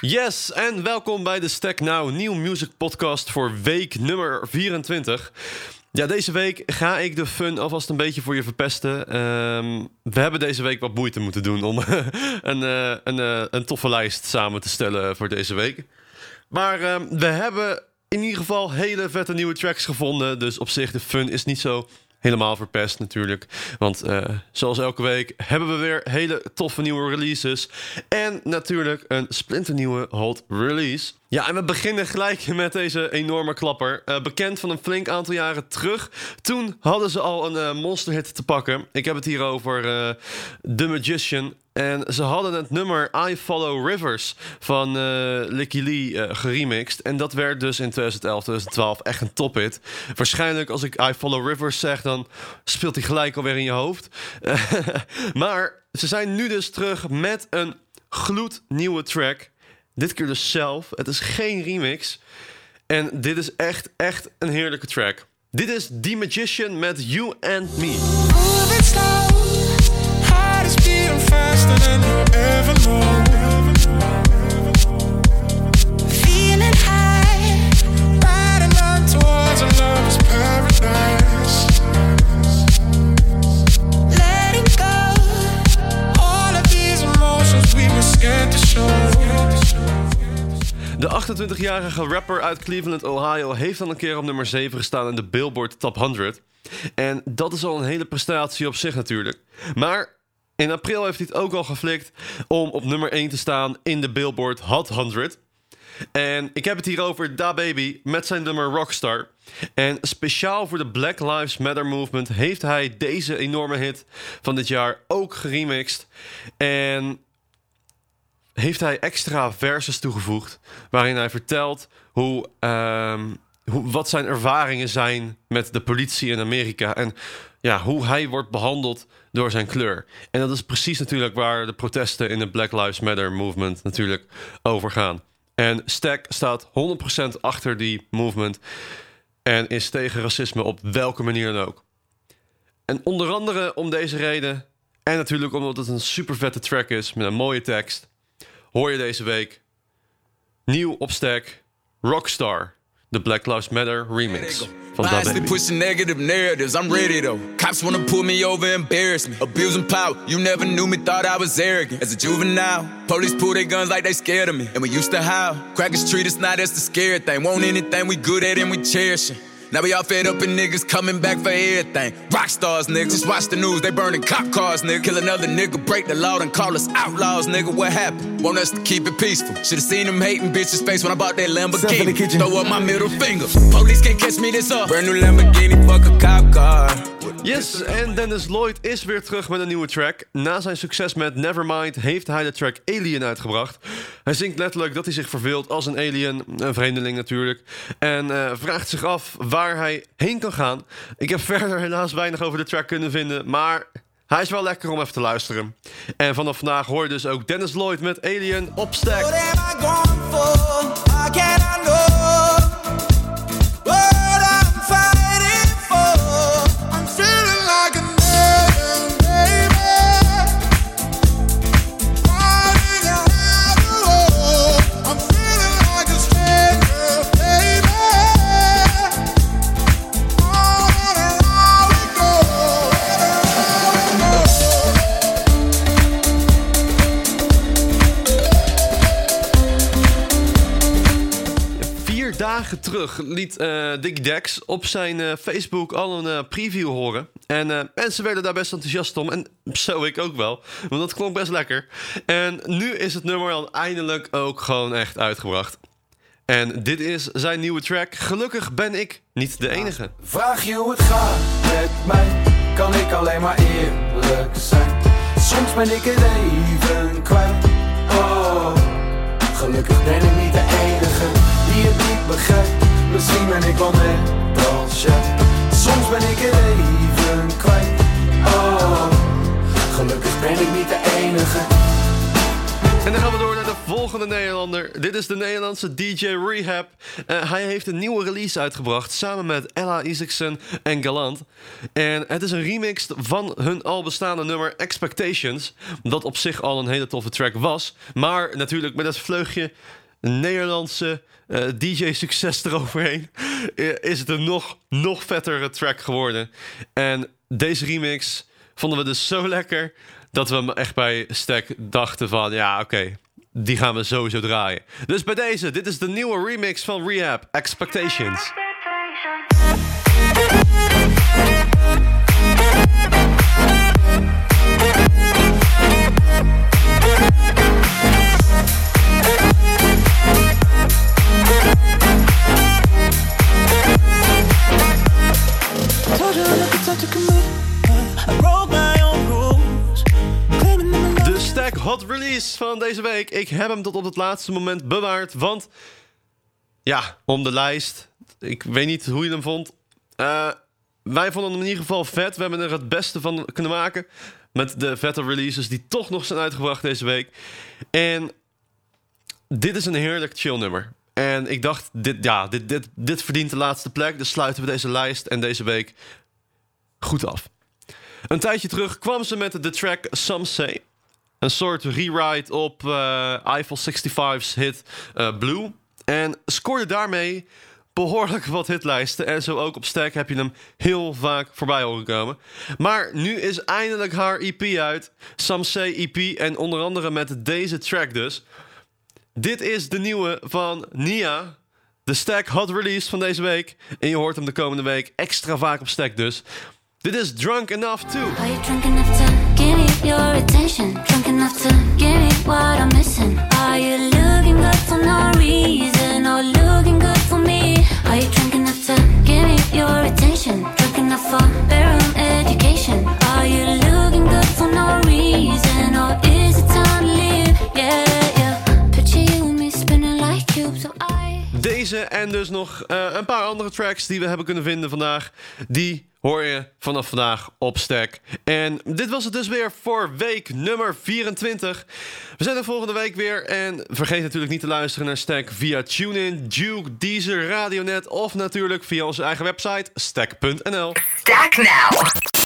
Yes, en welkom bij de Stack Now Nieuw Music Podcast voor week nummer 24. Ja, deze week ga ik de fun alvast een beetje voor je verpesten. Ehm, we hebben deze week wat moeite moeten doen om een, uh, een, uh, een toffe lijst samen te stellen voor deze week. Maar uh, we hebben in ieder geval hele vette nieuwe tracks gevonden. Dus op zich, de fun is niet zo helemaal verpest natuurlijk. Want uh, zoals elke week hebben we weer hele toffe nieuwe releases. En natuurlijk een splinternieuwe hot release. Ja, en we beginnen gelijk met deze enorme klapper. Uh, bekend van een flink aantal jaren terug. Toen hadden ze al een uh, monsterhit te pakken. Ik heb het hier over The Magician. En ze hadden het nummer I Follow Rivers van Licky Lee geremixed. En dat werd dus in 2011, 2012 echt een tophit. Waarschijnlijk als ik I Follow Rivers zeg, dan speelt hij gelijk alweer in je hoofd. maar ze zijn nu dus terug met een gloednieuwe track. Dit keer dus zelf. Het is geen remix. En dit is echt, echt een heerlijke track. Dit is The Magician met You and Me. faster than you ever know. De 28-jarige rapper uit Cleveland, Ohio, heeft al een keer op nummer 7 gestaan in de Billboard Top 100. En dat is al een hele prestatie op zich natuurlijk. Maar in april heeft hij het ook al geflikt om op nummer 1 te staan in de Billboard Hot 100. En ik heb het hier over Da Baby met zijn nummer Rockstar. En speciaal voor de Black Lives Matter movement heeft hij deze enorme hit van dit jaar ook geremixed. En heeft hij extra verses toegevoegd waarin hij vertelt hoe, um, hoe, wat zijn ervaringen zijn met de politie in Amerika en ja, hoe hij wordt behandeld door zijn kleur. En dat is precies natuurlijk waar de protesten in de Black Lives Matter movement natuurlijk over gaan. En Stack staat 100% achter die movement en is tegen racisme op welke manier dan ook. En onder andere om deze reden en natuurlijk omdat het een super vette track is met een mooie tekst, hoor je deze week nieuw op Stack Rockstar, de Black Lives Matter remix. Constantly pushing negative narratives. I'm ready though. Cops wanna pull me over, embarrass me. Abusing power. You never knew me, thought I was arrogant. As a juvenile, police pull their guns like they scared of me. And we used to howl. Crackers treat us not as the scary thing. Want anything we good at and we cherish it. Now we all fed up and niggas coming back for everything. Rock stars, nigga. Just watch the news, they burning cop cars, nigga. Kill another nigga, break the law and call us outlaws, nigga. What happened? Want us to keep it peaceful. Should've seen them hating bitches' face when I bought that Lamborghini. Throw up my middle finger. Police can't catch me this up. Brand new Lamborghini, fuck a cop car. Yes, en Dennis Lloyd is weer terug met een nieuwe track. Na zijn succes met Nevermind heeft hij de track Alien uitgebracht. Hij zingt letterlijk dat hij zich verveelt als een alien, een vreemdeling natuurlijk. En uh, vraagt zich af waar hij heen kan gaan. Ik heb verder helaas weinig over de track kunnen vinden, maar hij is wel lekker om even te luisteren. En vanaf vandaag hoor je dus ook Dennis Lloyd met Alien op stack. Terug liet uh, Dick Dex op zijn uh, Facebook al een uh, preview horen. En mensen werden daar best enthousiast om. En zo ik ook wel. Want dat klonk best lekker. En nu is het nummer dan eindelijk ook gewoon echt uitgebracht. En dit is zijn nieuwe track. Gelukkig ben ik niet de enige. Vraag je hoe het gaat met mij, kan ik alleen maar eerlijk zijn. Soms ben ik het even kwijt. Oh, gelukkig ben ik niet de enige die niet Misschien ben ik wel net als Soms ben ik even kwijt Oh, gelukkig ben ik niet de enige En dan gaan we door naar de volgende Nederlander. Dit is de Nederlandse DJ Rehab. Uh, hij heeft een nieuwe release uitgebracht samen met Ella Isaacson en Galant. En het is een remix van hun al bestaande nummer Expectations. Dat op zich al een hele toffe track was. Maar natuurlijk met het vleugje Nederlandse uh, DJ-succes eroverheen... is het een nog, nog vettere track geworden. En deze remix vonden we dus zo lekker dat we echt bij Stack dachten van... ja, oké, die gaan we sowieso draaien. Dus bij deze, dit is de nieuwe remix van Rehab, Expectations. Deze week. Ik heb hem tot op het laatste moment bewaard. Want ja, om de lijst. Ik weet niet hoe je hem vond. Uh, wij vonden hem in ieder geval vet. We hebben er het beste van kunnen maken. Met de vette releases die toch nog zijn uitgebracht deze week. En dit is een heerlijk chill nummer. En ik dacht, dit, ja, dit, dit, dit verdient de laatste plek. Dus sluiten we deze lijst en deze week goed af. Een tijdje terug kwam ze met de track Some Say. Een soort rewrite op uh, Eiffel 65's hit uh, Blue. En scoorde daarmee behoorlijk wat hitlijsten. En zo ook op Stack heb je hem heel vaak voorbij horen komen. Maar nu is eindelijk haar EP uit. Say EP. En onder andere met deze track dus. Dit is de nieuwe van Nia. De Stack Hot Release van deze week. En je hoort hem de komende week extra vaak op Stack dus. Dit is Drunk Enough Too. En dus nog uh, een paar andere tracks die we hebben kunnen vinden vandaag. Die hoor je vanaf vandaag op Stack. En dit was het dus weer voor week nummer 24. We zijn er volgende week weer. En vergeet natuurlijk niet te luisteren naar Stack via TuneIn, Duke, Deezer, Radionet... of natuurlijk via onze eigen website stack.nl. Stack now!